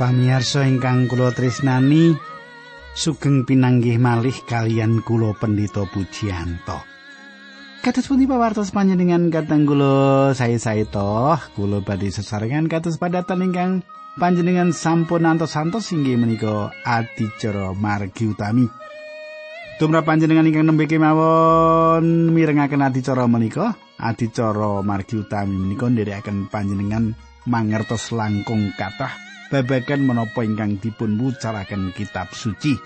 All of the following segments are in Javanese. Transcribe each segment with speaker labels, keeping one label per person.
Speaker 1: Para pamirsa ingkang kula tresnani, sugeng pinanggih malih kalian kula Pendeta Pujiyanto. Kados pundi pawartos panjenengan kateng kula sae-sae toh, kula badhe sesarengan kados padatan ingkang panjenengan sampun antos-antos inggih menika adicara margi utami. Tumrap panjenengan ingkang nembe kemawon mirengaken adicara menika, adicara margi utami menika nderekaken panjenengan mangertos langkung kathah babagan menapa ingkang dipun wucaraken kitab suci.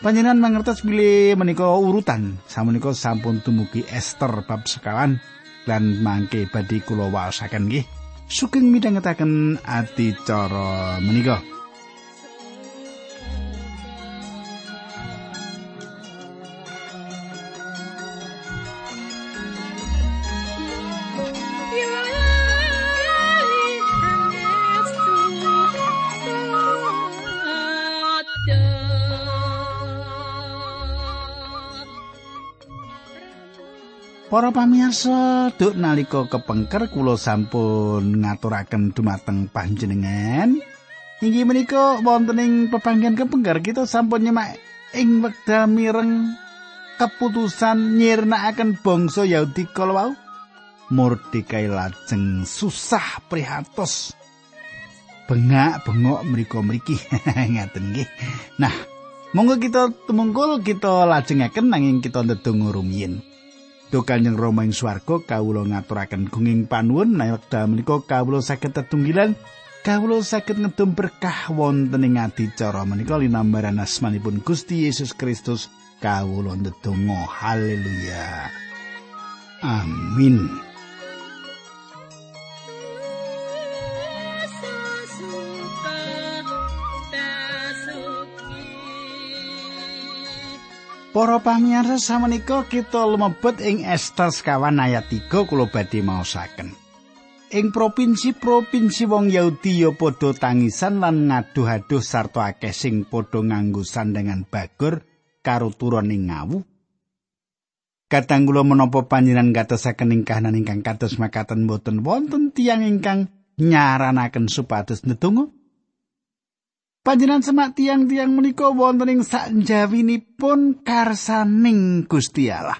Speaker 1: Panjenengan mangertos bilih menika urutan samenika sampun tumugi Esther bab sekawan lan mangke badhe kula waosaken nggih. Sugeng midhangetaken adicara menika. Para pamirsa, duk nalika kepengker kula sampun ngaturaken dumateng panjenengan. Inggih menika wonten ing pepanggen kepengker kita sampun nyemak ing wekdal mireng keputusan nyirnakaken bangsa Yahudi kala wau. Mordekai lajeng susah prihatos. Bengak bengok mriku mriki ngaten nggih. Nah, monggo kita tumungkul kita lajengaken nanging kita ndedonga rumiyin. Duh Kanjeng Rama ing swarga kawula ngaturaken gunging panuwun. Wekdal menika kawula saged tetunggilan kawula saged ngedum berkah wonten ing adicara menika. Linambaran asmanipun Gusti Yesus Kristus kawula ndedonga. Haleluya. Amin Para pamirsa samenika kita lumebet ing Esta sekawan ayat 3 kula badhe maosaken. Ing provinsi-provinsi wong Yahudi ya padha tangisan lan ngaduh-aduh sarta akeh sing padha nganggo sandangan bagor karo turun ing ngawu. Katang kula menapa panjenengan gatosaken ing kahanan ingkang kados makaten boten wonten tiyang ingkang nyaranaken supados ndedonga? Panjenengan semak tiang-tiang menika wonten ing sakjawinipun karsaning Gusti Allah.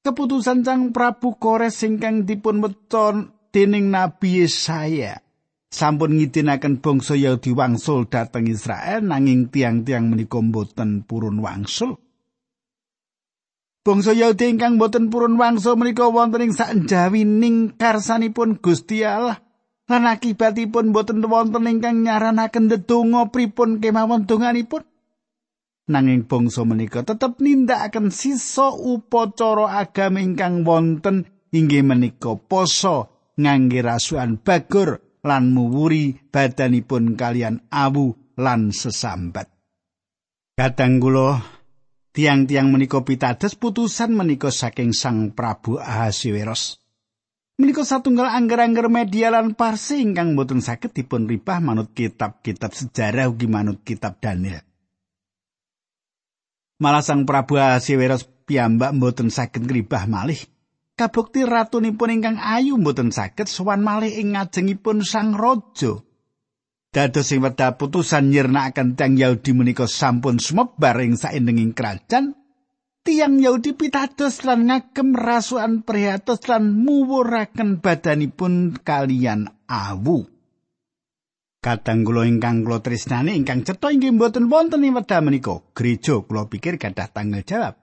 Speaker 1: Keputusan Sang Prabu Kores ingkang dipun weton dening Nabi Yesaya sampun ngidinaken bangsa Yahudi wangsul dhateng Israel nanging tiang-tiang menika boten purun wangsul. Bangsa Yahudi ingkang boten purun wangsul menika wonten ing sakjawining karsanipun Gusti Allah lan akibatipun boten wonten ingkang nyaranaken ndedonga pripun kemawon donganipun? Nanging bangsa menika tetep nindakaken sisa upacara agama ingkang wonten inggih menika poso ngangge rasukan bagor lan muwuri badanipun kalian awu lan sesambat. Kadang kula tiang-tiang menika pitados putusan menika saking Sang Prabu Ahasiweros Menika satunggal angger-angger media lan parsi ingkang boten saged dipun ribah manut kitab-kitab sejarah ugi manut kitab Daniel. Malah sang Prabu Asiweros piyambak boten saged ngribah malih. Kabukti ratunipun ingkang ayu boten saged sowan malih ing ngajengipun sang raja. Dados sing wedha putusan nyirnakaken tiyang Yahudi menika sampun sumebar ing saindenging kerajaan tiang Yahudi pitados lan ngagem rasukan prihatos lan muwuraken badanipun kalian awu. Kadang kula ingkang kula tresnani ingkang cetha inggih mboten wonten ing wedha menika. Gereja kula pikir gadah tanggung jawab.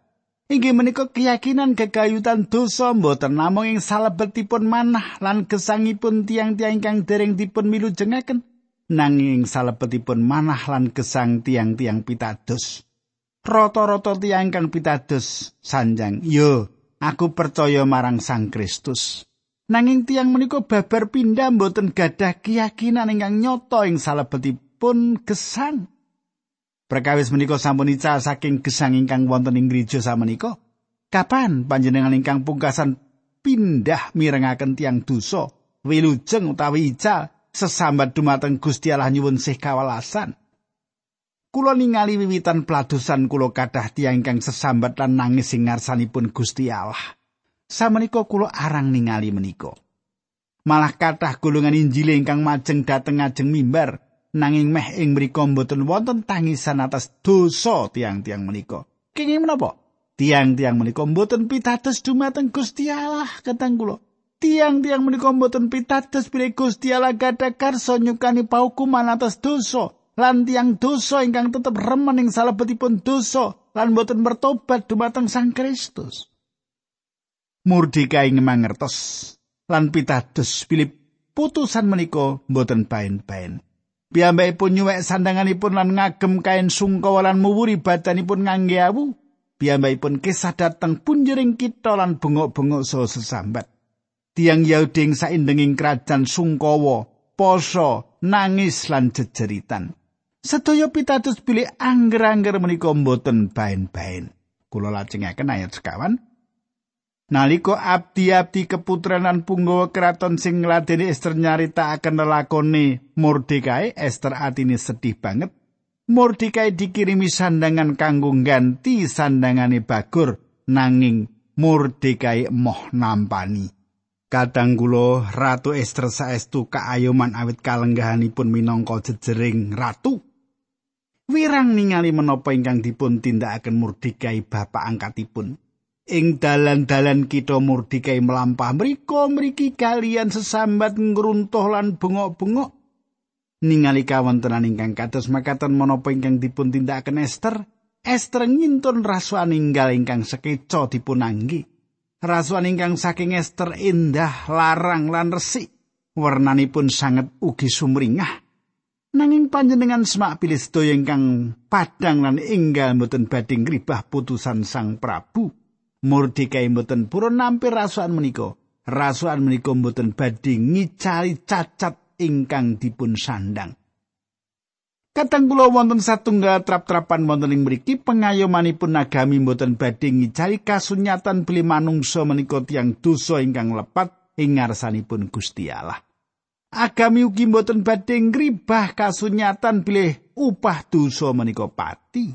Speaker 1: Inggih menika keyakinan kegayutan dosa mboten namung ing salebetipun manah lan gesangipun tiang-tiang ingkang dereng dipun milu jengaken nanging salebetipun manah lan gesang tiang-tiang pitados. Rata-rata tiyang kang pitados sanjang. Yo aku percaya marang Sang Kristus. Nanging tiang menika babar pindah mboten gadah keyakinan ingkang nyata ing salebetipun gesang. Perkawis menika sampun ical saking gesang ingkang wonten ing gereja samenika. Kapan panjenengan ingkang pungkasan pindah mirengaken tiang dosa? Wilujeng utawi ical sesambat dumateng Gusti Allah nyuwun sih kawalasan Kula ningali wiwitan pladosan kula kathah tiyang ingkang sesambat lan nangis ing ngarsanipun Gusti Allah. Samenika kula arang ningali menika. Malah kathah golongan Injil ingkang majeng dhateng ngajeng mimbar nanging meh ing mriku mboten wonten tangisan atas dosa tiang-tiang menika. Kenging menapa? Tiang-tiang menika mboten pitados dumateng Gusti Allah katang kula. Tiang-tiang menika mboten pitados bilih Gusti Allah gadah karsa nyukani paukuman atas dosa. Lan tiang dosa ingkang tetep remen ing salebetipun dosa lan mboten bertobat dumateng Sang Kristus. Murdikai ngemangertos lan pitados bilih putusan menika mboten bain-bain. Piyambakipun nyuwek sandanganipun lan ngagem kain sungkawa lan muwuri badanipun ngangge awu. Piyambakipun kisah dateng punjering kita lan bengok-bengok so sesambat. Tiang Yahudi saindenging kerajaan sungkawa, poso, nangis lan jejeritan. Sedaya pitados pilih angger-angger menika mboten bain-bain. Kula lajengaken ayat sekawan. Naliko abdi-abdi keputranan punggawa keraton sing ngladeni Esther nyaritaken lelakone Mordekai, Esther atine sedih banget. Mordekai dikirimi sandangan kanggo ganti sandangane Bagur nanging Mordekai moh nampani. Kadang kula Ratu Esther saestu kaayoman awit kalenggahanipun minangka jejering ratu. Wirang ningali menapa ingkang dipun tindakaken Mordekai bapak angkatipun. ing dalan-dalan kita murdikai melampah mriko mriki kalian sesambat ngruntuh lan bengok-bengok. Ningali kawontenan ingkang kados makaten menapa ingkang dipun tindakaken Esther? Esther ngintun rasuan inggal ingkang sekeca dipunanggi. Rasuan ingkang saking Esther indah larang lan resik. Warnanipun sanget ugi sumringah nanging panjenengan semak pilih sedaya ingkang padang lan inggal mboten badhe ngribah putusan Sang Prabu Mordekai mboten purun nampir rasukan menika. Rasukan menika mboten badhe ngicari cacat ingkang dipun sandang. Katang kula wonten satunggal trap-trapan wonten ing mriki pengayomanipun nagami mboten badhe ngicari kasunyatan beli manungsa menika tiang dosa ingkang lepat ing ngarsanipun Gusti Allah. Agami ugi mboten badhe ngribah kasunyatan bilih upah dosa menika pati.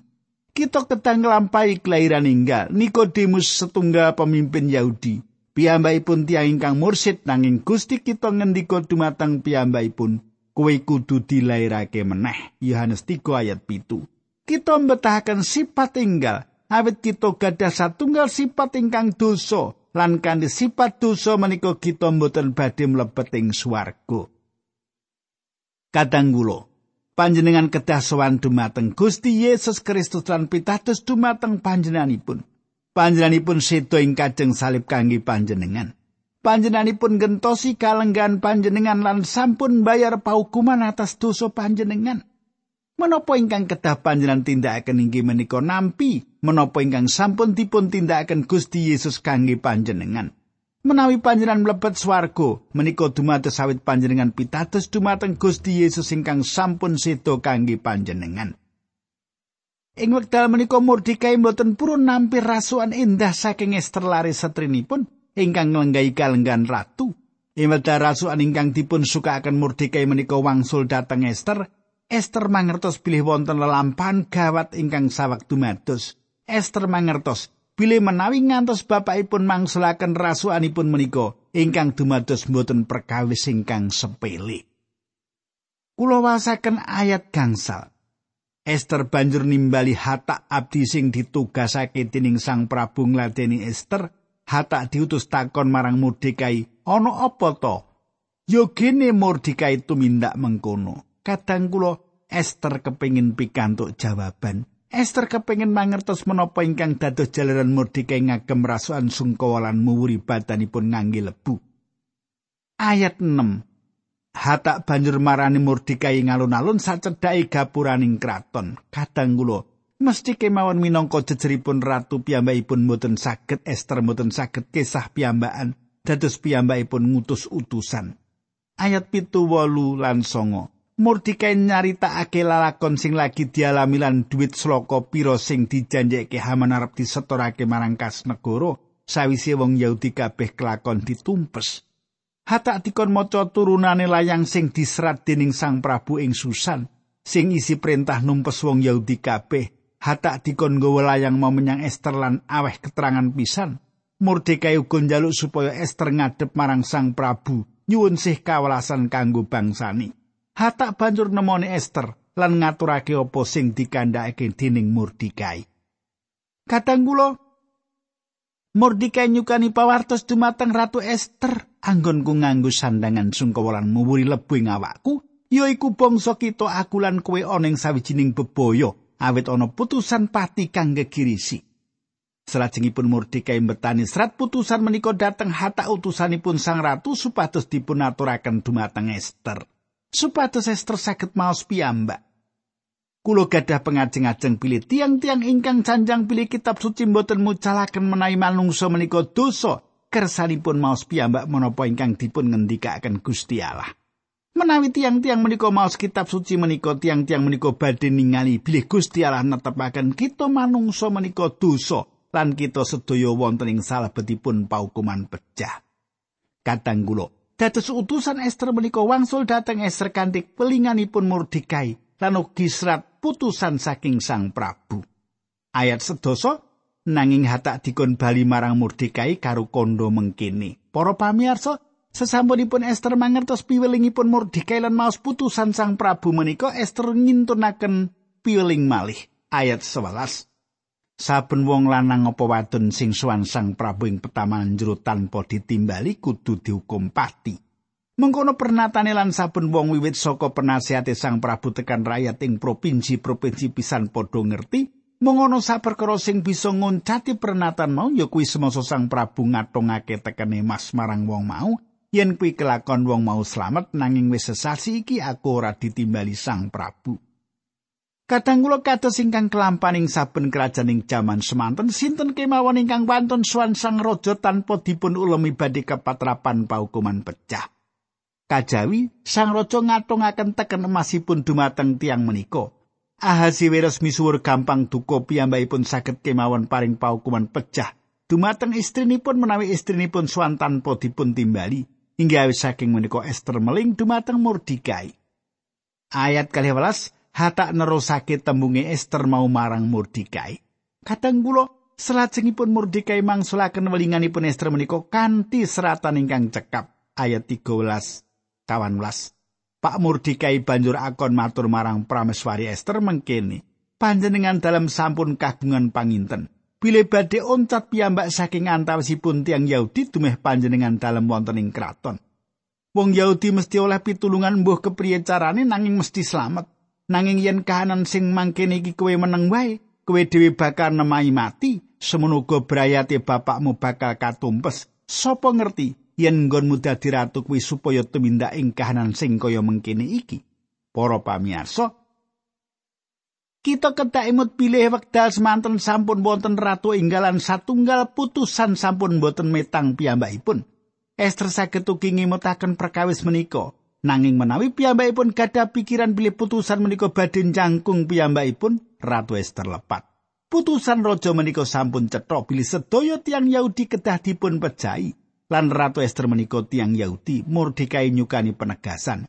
Speaker 1: kita ketang nglampahi kelahiran inggal Nikodemus setunggal pemimpin Yahudi. Piyambakipun tiang ingkang mursid nanging Gusti kita ngendika dumateng piyambakipun kowe kudu dilairake meneh. Yohanes 3 ayat pitu. Kita mbetahaken sifat inggal awit kita gadah satunggal sifat ingkang dosa lan kanthi sifat dosa menika kita mboten badhe mlebet ing swarga kadang kula panjenengan kedah sowan dumateng Gusti Yesus Kristus lan pitados dumateng panjenenganipun. Panjenenganipun sedo ing kajeng salib kangge panjenengan. Panjenenganipun gentosi kalenggan panjenengan lan sampun bayar paukuman atas dosa panjenengan. Menapa ingkang kedah panjenengan tindakaken inggih menika nampi menapa ingkang sampun dipun tindakaken Gusti Yesus kangge panjenengan. menawi panjenengan mlebet swarga menika dumados sawit panjenengan pitados dumateng Gusti Yesus ingkang sampun sedo kangge panjenengan. Ing wekdal menika Mordekai mboten purun nampir rasuan indah saking Ester lari setrinipun ingkang nglenggahi kalenggan ratu. Ing wekdal rasuan ingkang dipun sukaaken Mordekai menika wangsul dhateng Ester, Ester mangertos bilih wonten lelampahan gawat ingkang sawektu mados. Ester mangertos Bile menawi ngantos bapakipun mangsulaken rasukanipun menika ingkang dumados mboten perkawis ingkang sepele. Kula wasaken ayat gangsal. Esther banjur nimbali hata abdi sing ditugasake dening Sang Prabu ngladeni Esther, hata diutus takon marang Mordekai, "Ana apa to?" Yogene Mordekai tumindak mengkono. Kadang kula Esther kepingin pikantuk jawaban. Esther kepengin mangertos menapa ingkang dados jalaran Mordekai ngagem rasukan sungkawa lan muwuri badanipun ngangge lebu. Ayat 6. Hatak banjur marani Mordekai ngalun-alun sacedhake gapuraning kraton. Kadang kula mesti kemawon minangka jejeripun ratu piyambakipun mboten saged Esther mboten saged kisah piyambakan dados piyambakipun ngutus utusan. Ayat pitu wolu lan songo. Mordikai nyaritakake lalakon sing lagi dialami lan duit sloka pira sing dijanjeke Haman arep disetorake marang kas negara sawise wong Yahudi kabeh kelakon ditumpes. Hatak dikon maca turunane layang sing diserat dening Sang Prabu ing Susan sing isi perintah numpes wong Yahudi kabeh. Hatak dikon nggawa layang mau menyang Ester lan aweh keterangan pisan. Mordekai uga njaluk supaya Ester ngadep marang Sang Prabu nyuwun sih kawelasan kanggo bangsani. Hatak banjur nemoni Esther lan ngaturake apa sing dikandhakake dening Mordekai. Kadang kula Mordekai nyukani pawartos dumateng Ratu Esther anggonku nganggo sandangan sungkawa lan muwuri lebu ing awakku ya iku bangsa kita aku lan kowe ana ing sawijining bebaya awit ana putusan pati kang gegirisi. Salajengipun Mordekai mbetani serat putusan menika dhateng hata utusanipun Sang Ratu supados dipun aturaken dumateng Esther. Supados Esther saged maos piyambak. Kulo gadah pengajeng-ajeng pilih tiang-tiang ingkang canjang pilih kitab suci mboten mucalaken menawi manungsa menika dosa kersanipun maos piyambak menapa ingkang dipun ngendikaken Gusti Allah. Menawi tiang-tiang menika maos kitab suci menika tiang-tiang menika badhe ningali bilih Gusti Allah netepaken kita manungsa menika dosa lan kita sedaya wonten ing salebetipun paukuman pecah. Kadang kula dados utusan Esther menika wangsul dhateng Esther kanthi pelinganipun Mordekai lan ugi serat putusan saking Sang Prabu. Ayat sedoso nanging hatak dikon bali marang Mordekai karo kondo mengkini. Para pamirsa, sesampunipun Esther mangertos piwelingipun Mordekai lan maos putusan Sang Prabu menika Esther ngintunaken piweling malih. Ayat 11. Saben wong lanang apa wadon sing suwan Sang Prabu ing petaman jero tanpa ditimbali kudu dihukum pati. Mengkono pernatane lan saben wong wiwit saka penasihate Sang Prabu tekan rakyat ing provinsi-provinsi pisan padha ngerti, mengono saperkara sing bisa ngoncati pernatan mau ya kuwi semasa Sang Prabu ngatungake tekene mas marang wong mau, yen kuwi kelakon wong mau slamet nanging wis sesasi iki aku ora ditimbali Sang Prabu. Kadang kula kados ingkang kelampaning saben kerajaan ing jaman semanten sinten kemawon ingkang wonten swan sang raja tanpa dipun ulemi badhe kepatrapan paukuman pecah. Kajawi sang raja ngatungaken teken emasipun dumateng tiang menika. Ahasiweros misuwur gampang duka piyambakipun saged kemawon paring paukuman pecah. Dumateng istrinipun menawi istrinipun swan tanpa dipun timbali. Hingga awis saking menika Esther meling dumateng Mordikai. Ayat 12 hatak nerusake tembunge Esther mau marang Mordekai. Kadang kula salajengipun Mordekai mangsulaken welinganipun Esther menika kanthi seratan ingkang cekap ayat 13 kawan Pak Mordekai banjur akon matur marang prameswari Esther mengkene panjenengan dalam sampun kagungan panginten Bile badhe oncat piyambak saking antawisipun tiang Yahudi dumeh panjenengan dalam wonten ing kraton. Wong Yahudi mesti oleh pitulungan mbuh kepriye carane nanging mesti slamet. Nanging yen kahanan sing mangkene iki kowe meneng wae kowe dhewe bakal nemahi mati. Semono uga brayate bapakmu bakal katumpes. Sapa ngerti yen nggonmu dadi ratu kuwi supaya tumindak ing kahanan sing kaya mengkene iki? Para pamirsa kita ketak imut pilih wekdal semanten sampun wonten ratu inggalan satunggal putusan sampun boten metang piyambakipun. Esther saged ugi ngimutaken perkawis menika Nanging menawi piyambakipun gadah pikiran bilih putusan menika badhe jangkung piyambakipun, Ratu Esther lepat. Putusan raja menika sampun cetha bilih sedaya tiang Yahudi kedah dipun pejahi. Lan Ratu Esther menika tiang Yahudi Mordekai nyukani penegasan.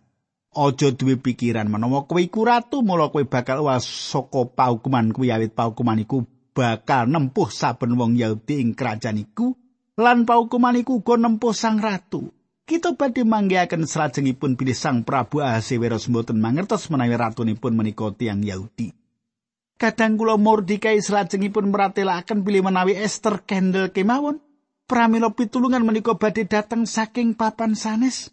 Speaker 1: Aja duwe pikiran menawa kowe iku ratu, mula kowe bakal was saka paukuman kuwi awit paukuman iku bakal nempuh saben wong Yahudi ing kerajaan iku lan paukuman iku uga nempuh sang ratu. Kita badhe manggihaken salajengipun pilih Sang Prabu Ahasiweros mboten mangertos menawi ratunipun menika tiyang Yahudi. Kadang kula Mordekai salajengipun meratelaken pilih menawi Esther Kendel kemawon, pramila pitulungan menika badhe dateng saking papan sanes.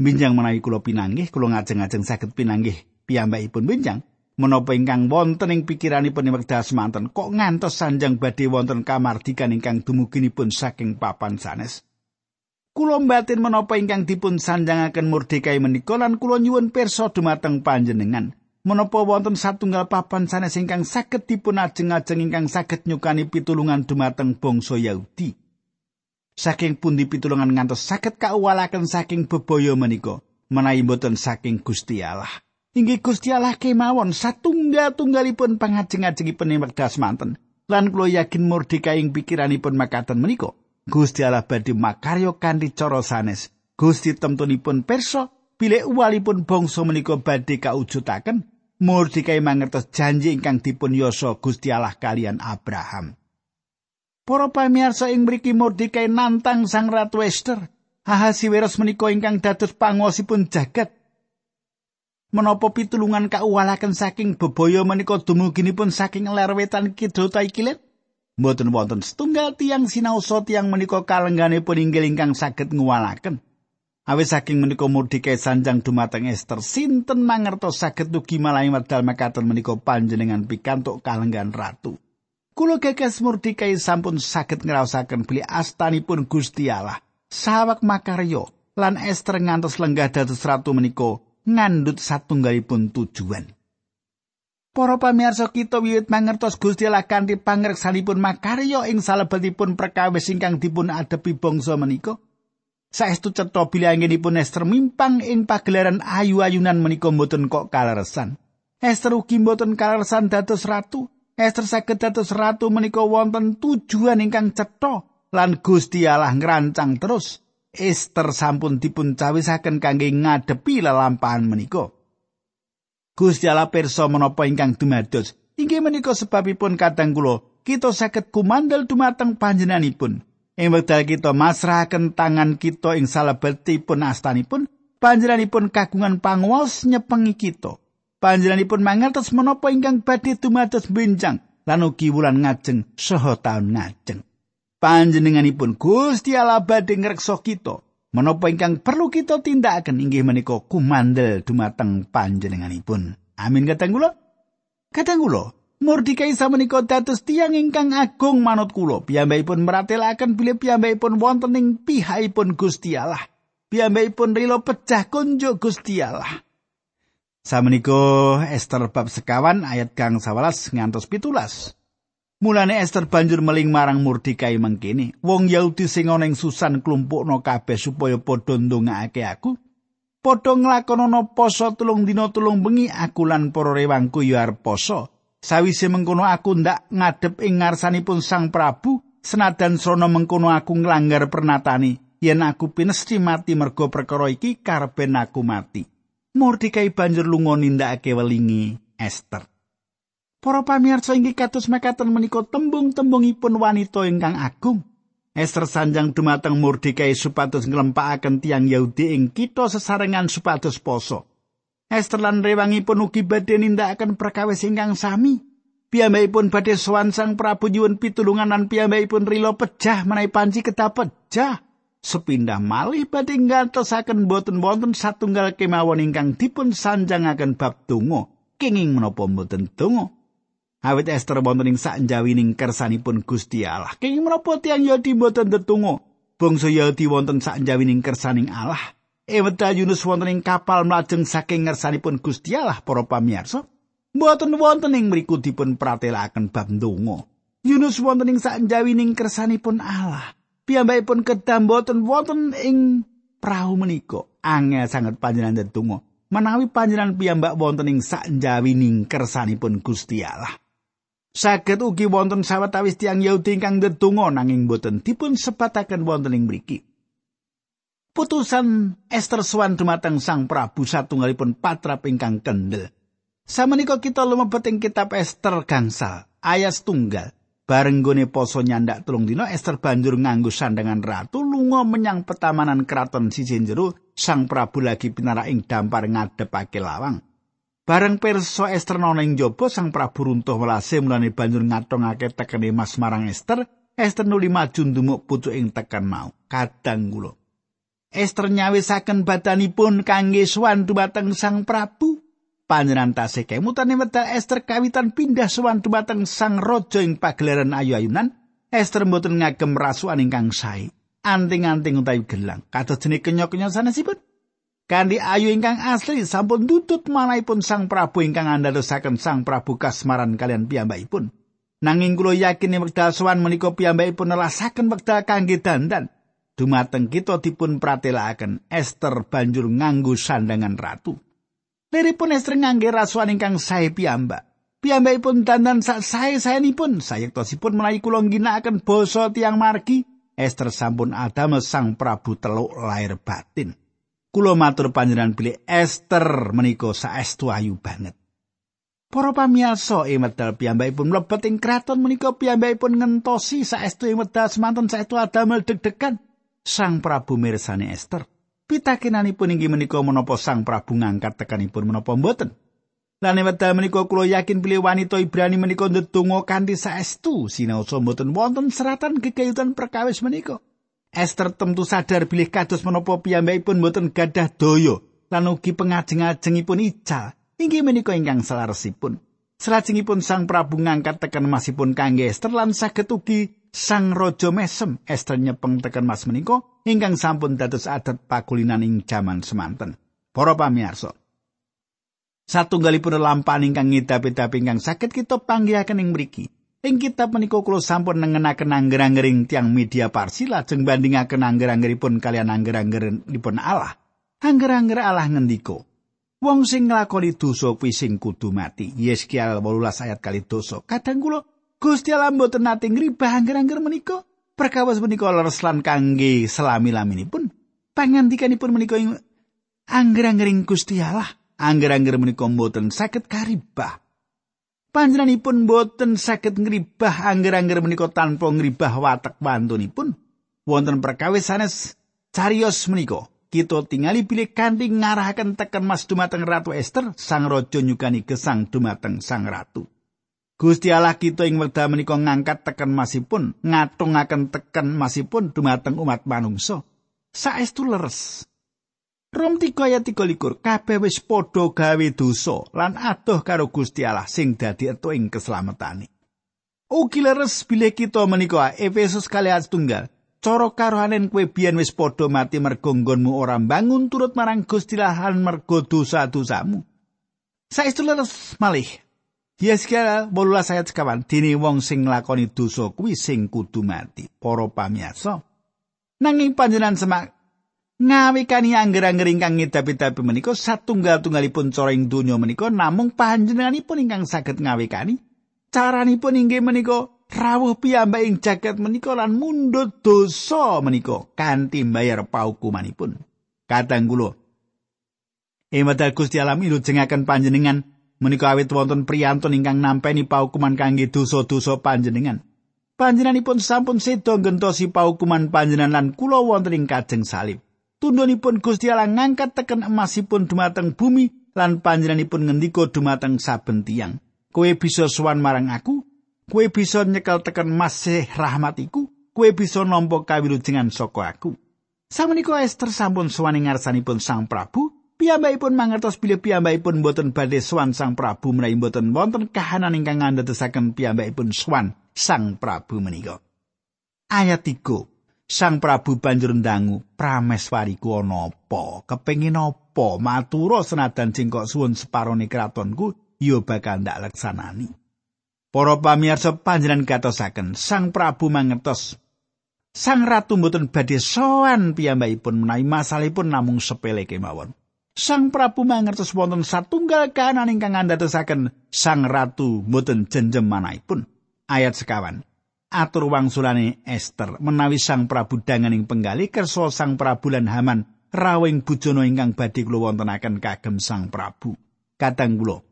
Speaker 1: Binjang menawi kula pinanggih, kula ngajeng-ajeng saged pinanggih piyambakipun binjang. Menapa ingkang wonten ing pikiranipun wekdal semanten kok ngantos sanjang badhe wonten kamardikan ingkang dumuginipun saking papan sanes. Kula mbatin menapa ingkang dipun sanjangaken Mordekai menika lan kula nyuwun pirsa dumateng panjenengan. Menapa wonten satunggal papan sanes ingkang saged dipun ajeng-ajeng ingkang saged nyukani pitulungan dumateng bangsa Yahudi. Saking pundi pitulungan ngantos saged kauwalaken saking bebaya menika menawi boten saking Gusti Allah. Inggih Gusti Allah kemawon satunggal-tunggalipun pangajeng-ajengipun ing wekdal semanten. Lan kula yakin Mordekai ing pikiranipun makaten menika. Gusti Allah badhe makaryo kanthi cara sanes. Gusti temtunipun perso bilih uwalipun bangsa menika badhe kaujudaken Mordekai mangertos janji ingkang dipun yoso Gusti Allah kalian Abraham. Para pamirsa ing mriki Mordekai nantang Sang Ratu Esther. Ahasiweros menika ingkang dados panguwasipun jagat. menapa pitulungan kauwalaken saking bebaya menika dumuginipun saking ler wetan kidul ta ikilen mboten wonten setunggal tiang sinaosa tiang menika kalengganipun inggil ingkang saged nguwalaken Awis saking menika murdike sanjang dumateng Ester sinten mangertos saged ugi malahi medal mekaten menika panjenengan pikantuk kalenggan ratu. Kulo gagas murdike sampun saged ngraosaken beli astanipun Gusti Allah. Sawak makaryo lan Ester ngantos lenggah dados ratu menika ngandut satunggalipun tujuan. Para pamirsa kita wiwit mangertos Gusti Allah kanthi pangreksanipun makaryo ing salebetipun perkawis ingkang dipun adepi bangsa menika. Saestu cetha bilangipun Esther mimpang ing pagelaran ayu-ayunan menika mboten kok kaleresan. Esther ugi mboten kaleresan dados ratu. Esther saged dados ratu menika wonten tujuan ingkang cetha lan Gusti Allah ngrancang terus. Esther sampun dipun cawisaken kangge ngadepi lelampahan menika. Gusti Allah pirsa menapa ingkang dumados. Inggih menika sebabipun kadang kula kita saged kumandel dumateng panjenenganipun. Ing wekdal kita masrahaken tangan kita ing salebetipun astanipun, panjenenganipun kagungan panguwas nyepengi kita. Panjenenganipun mangertos menapa ingkang badhe dumados benjang lan ugi wulan ngajeng saha taun ngajeng. Panjenenganipun Gusti Allah badhe ngreksa kita. Menapa ingkang perlu kita tindakaken inggih menika kumandel dumateng panjenenganipun. Amin kateng kula. Kateng kula, Mordikai samenika dados tiyang ingkang agung manut kula. Piyambakipun meratelaken bilih piyambakipun wonten ing pihakipun Gusti Allah. Piyambakipun rila pecah kunjuk Gusti Allah. Samenika Esther bab sekawan ayat kang 11 ngantos pitulas. Mulane Esther banjur meling marang Mordikai mengkini, wong Yahudi sing ana ing Susan klumpukno kabeh supaya padha ndongaake aku. Padha nglakonana poso tulung dina tulung bengi aku lan para rewangku ya arep poso. Sawise mengkono aku ndak ngadep ing ngarsanipun Sang Prabu, senadan srana mengkono aku nglanggar pernatani, yen aku pinesti mati mergo perkara iki karepen aku mati. Mordekai banjur lunga nindakake welingi Esther. Para pamirsa inggih kados mekaten menika tembung-tembungipun wanita ingkang agung. Esther sanjang dumateng Mordekai supados nglempakaken tiang Yahudi ing kita sesarengan supados poso. Esther lan rewangipun ugi badhe nindakaken perkawis ingkang sami. Piyambakipun badhe sowan Sang Prabu nyuwun pitulungan lan piyambakipun rila pejah menawi panci kedah pejah. Sepindah malih badhe ngantosaken boten wonten satunggal kemawon ingkang dipun sanjangaken bab donga. Kenging menapa boten donga? Awit Esther wonten ing sakjawining kersanipun Gusti Allah. Kenging menapa tiyang Yahudi boten tetunggu? Bangsa Yahudi wonten sakjawining kersaning Allah. Eweda Yunus wonten ing kapal mlajeng saking ngersanipun Gusti Allah para pamirsa. Mboten wonten ing mriku dipun pratelaken bab ndonga. Yunus wonten ing sanjawining kersanipun Allah. Piyambakipun kedah mboten wonten ing prau menika. Angel sanget panjenengan ndedonga. Menawi panjenengan piyambak wonten ing sanjawining kersanipun Gusti Allah. Saged ugi wonten sawetawis tiyang Yahudi ingkang ndedonga nanging boten dipun sebataken wonten ing mriki. putusan Esther Swan dumateng Sang Prabu satunggalipun patrap ingkang kendel. Samenika kita lumebet ing kitab Esther gangsal ayat tunggal. Bareng gone poso nyandak tulung dina Esther banjur nganggo sandangan ratu lunga menyang petamanan keraton sisih jero Sang Prabu lagi pinara ing dampar ngadepake lawang. Bareng perso Esther nana ing jaba Sang Prabu runtuh welase mulane banjur ngatongake tekene Mas marang Esther. Esther nuli maju ndumuk pucuk ing tekan mau. Kadang kula Esther nyawisaken badanipun kangge sowan dumateng Sang Prabu. Panjenengan tasih kemutane wedal Esther kawitan pindah sowan dumateng Sang Raja ing pagelaran ayu-ayunan. Esther mboten ngagem rasukan ingkang sae. Anting-anting utawi gelang kados jenis kenyok-kenyok sanesipun. Kandi ayu ingkang asli sampun tutut manahipun Sang Prabu ingkang andadosaken Sang Prabu kasmaran kalian piyambakipun. Nanging kula yakin wekdal sowan menika piyambakipun nelasaken wekdal kangge dandan. dumateng kita dipun pratelakaken Esther banjur nganggo sandangan ratu. Liripun Esther ngangge rasuan ingkang sae piyambak. Piyambakipun dandan sak sae-saenipun sayektosipun menawi kula ginakaken basa tiang margi. Esther sampun adamel sang Prabu teluk lahir batin. Kula matur panjenengan bilih Esther menika saestu ayu banget. Para pamiyarsa ing medal piyambakipun mlebet ing kraton menika piyambakipun ngentosi saestu ing medal semanten saestu adamel deg-degan. Sang Prabu mirsani Esther. pitakenanipun inggih menika menapa Sang Prabu ngangkat tekanipun menapa mboten. Lan wekdal menika kula yakin pilih wanita Ibrani menika ndedonga kanthi saestu sinaosa mboten wonten seratan kekayutan perkawis menika. Esther tentu sadar bilih kados menapa piyambakipun mboten gadah daya lan ugi pengajeng-ajengipun ical. Inggih menika ingkang selaresipun. Salajengipun Sang Prabu ngangkat tekan masipun kangge Esther lan saged ugi Sang Raja Mesem Esther nyepeng tekan mas menika ingkang sampun dados adat pakulinan ing jaman semanten. Para pamirsa, satunggalipun lampahan ingkang ngidapi-dapi ingkang saged kita panggihaken ing mriki. Ing kitab menika kula sampun nengenaken angger-anggering tiang media parsi lajeng bandingaken angger-anggeripun kalian angger-anggeripun Allah. Angger-angger Allah ngendika, Wong sing nglakoni dosa kuwi sing kudu mati. Yeskiel 18 ayat kali dosa. Kadang kula Gusti Allah mboten nate ngribah angger-angger menika. Perkawis menika leres lan kangge selami-laminipun. Pangandikanipun menika angger-anggering Gusti Allah angger-angger menika mboten saged karibah. Panjenenganipun mboten saged ngribah angger-angger menika tanpa ngribah watek wantunipun. Wonten perkawis sanes carios menika kita tingali pilih kanthi ngarahaken teken Mas dumateng Ratu Esther, sang raja nyukani gesang dumateng sang ratu. Gusti Allah kita ing wekdal menika ngangkat teken masipun, ngatungaken teken masipun dumateng umat manungsa. Saestu leres. Rom 3 ayat 23 kabeh wis padha gawe dosa lan adoh karo Gusti Allah sing dadi etu ing keslametane. Ugi leres bilih kita menika Efesus kali tunggal. Cara karohanen kowe biyen wis padha mati mergo nggonmu ora bangun turut marang Gusti Allah mergo dosa-dosamu. Saestu leres malih. Yeskel 18 ayat sekawan dene wong sing nglakoni dosa kuwi sing kudu mati. Para pamirsa, nanging panjenengan semak ngawikani angger-angger ingkang ngedapi-dapi menika satunggal-tunggalipun cara ing donya menika namung panjenenganipun ingkang saged ngawikani caranipun inggih menika rawuh piyambak ing jagat menika lan mundhut dosa menika kanthi mbayar paukumanipun. Kadang kula Emadal Gusti alam ilujengaken panjenengan menika awit wonten priyantun ingkang nampeni paukuman kangge dosa-dosa panjenengan. Panjenenganipun sampun sedo gentosi paukuman panjenengan lan kula wonten ing kajeng salib tundhonipun Gusti Allah ngangkat teken emasipun dumateng bumi lan panjenenganipun ngendika dumateng saben tiyang. Kowe bisa sowan marang aku, kowe bisa nyekel teken masih rahmatiku, kowe bisa nampa kawilujengan saka aku. Samenika Esther sampun sowan ing ngarsanipun Sang Prabu, piyambakipun mangertos bilih piyambakipun boten badhe sowan Sang Prabu menawi boten wonten kahanan ingkang ngandhetesaken piyambakipun sowan Sang Prabu menika. Ayat 3 Sang Prabu banjur ndangu, "Prameswariku ana apa? Kepengin apa? Matura senadan sing kok suwun separone kratonku, ya bakal ndak leksanani." Para pamirsa panjenengan gatosaken, Sang Prabu mangertos Sang Ratu mboten badhe sowan piyambakipun menawi masalahipun namung sepele kemawon. Sang Prabu mangertos wonten satunggal kahanan ingkang ngandhatesaken Sang Ratu mboten jenjem manahipun. Ayat sekawan. Atur wangsulane Esther menawi Sang Prabu danganing penggali kersa Sang Prabu lan Haman rawing bujana ingkang badhe kula wontenaken kagem Sang Prabu. Kadang kula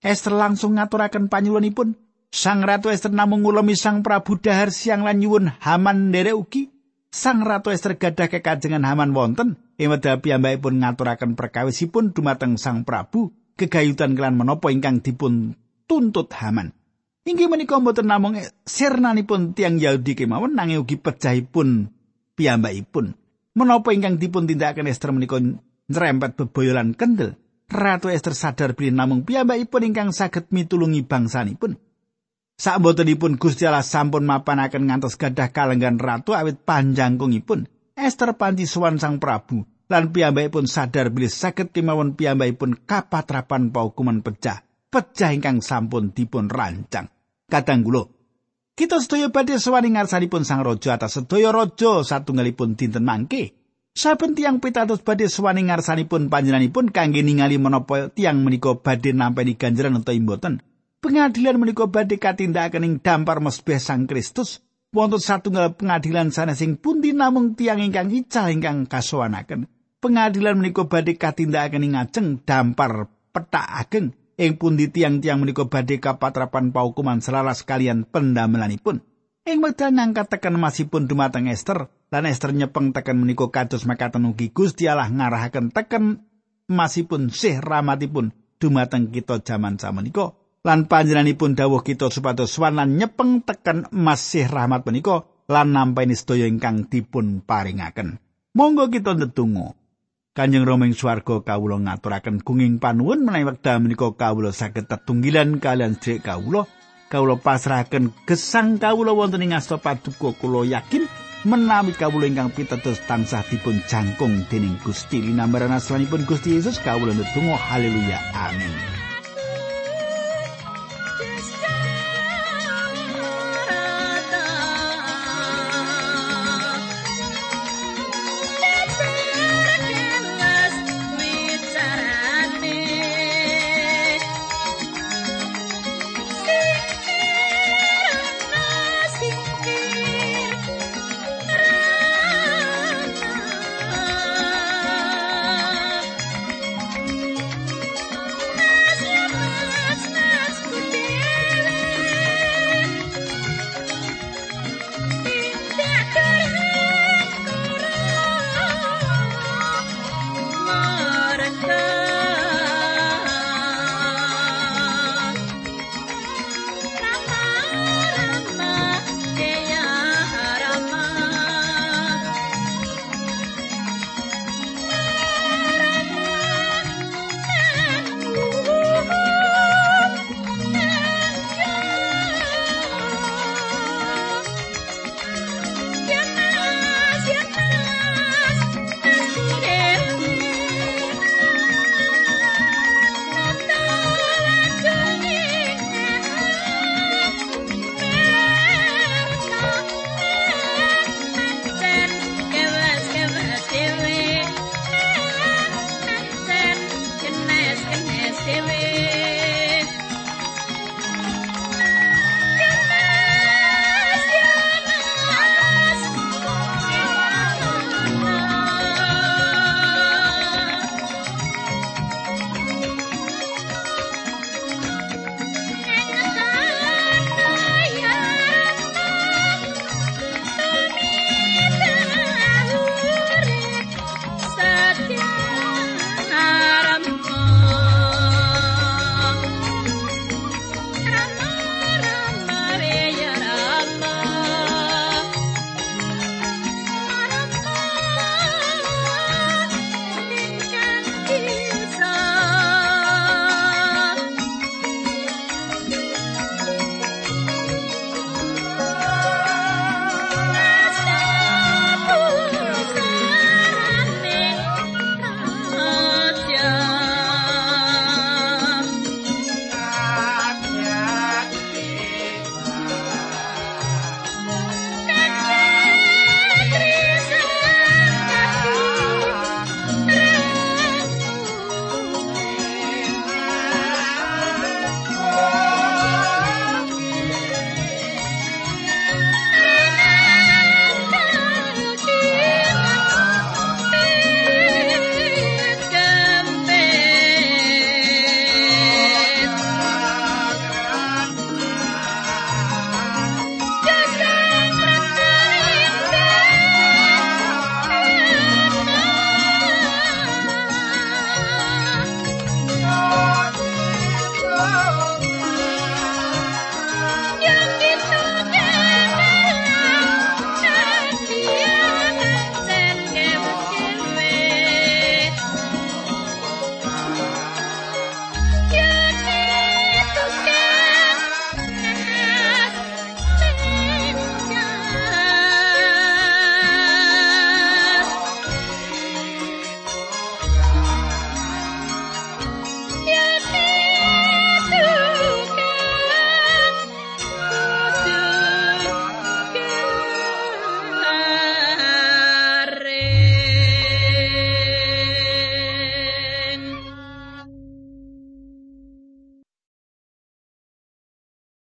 Speaker 1: Esther langsung ngaturaken panyuwunipun Sang Ratu Esther namung ngulemi Sang Prabu dahar siang lan nyuwun Haman nderek ugi. Sang Ratu Esther gadah kekajengan Haman wonten ing wedal piyambakipun ngaturaken perkawisipun dumateng Sang Prabu kegayutan kelan menapa ingkang dipun tuntut Haman. Inggih menika mboten namung sirnanipun tiang Yahudi kemawon nanging ugi pejahipun piyambakipun. Menapa ingkang dipun tindakaken Esther menika nyrempet beboyolan kendel. Ratu Esther sadar bilih namung piyambakipun ingkang saged mitulungi bangsanipun. Sakbotenipun Gusti Allah sampun mapanaken ngantos gadah kalenggan ratu awit panjangkungipun. Esther panci sowan Sang Prabu lan piyambakipun sadar bilih saged kemawon piyambakipun kapatrapan paukuman pecah. pecah ingkang sampun dipun rancang. Kadang kula kita sedaya badhe sawani ngarsanipun Sang Raja atas sedaya raja satunggalipun dinten mangke. Saben tiang pitados badhe sawani ngarsanipun panjenenganipun kangge ningali menapa tiang menika badhe nampi ganjaran utawa mboten. Pengadilan menika badhe katindakaken ing dampar mesbeh Sang Kristus. Wonten satunggal pengadilan sanesing pundi namung tiang ingkang ical ingkang kasowanaken. Pengadilan menika badhe katindakaken ing ajeng dampar petak ageng ing pundi tiang-tiang menika badhe kapatrapan paukuman selaras kalian pendamelanipun. Ing wekdal ngangkat teken masipun dumateng Esther, lan Esther nyepeng teken menika kados makaten ugi Gusti Allah ngarahaken teken masipun sih ramatipun dumateng kita jaman samenika. Lan panjenenganipun dawuh kita supados swan lan nyepeng teken masih rahmat menika lan nampani sedaya ingkang dipun paringaken. Monggo kita ndedonga. Kanjeng Rama ing swarga kawula ngaturaken gunging panuwun menawi wekdal menika kawula saged tetunggilan kalian sedherek kawula. Kawula pasrahaken gesang kawula wonten ing asta paduka kula yakin menawi kawula ingkang pitedos tansah dipun jangkung dening Gusti. Linambaran asmanipun Gusti Yesus kawula ndedonga haleluya. Amin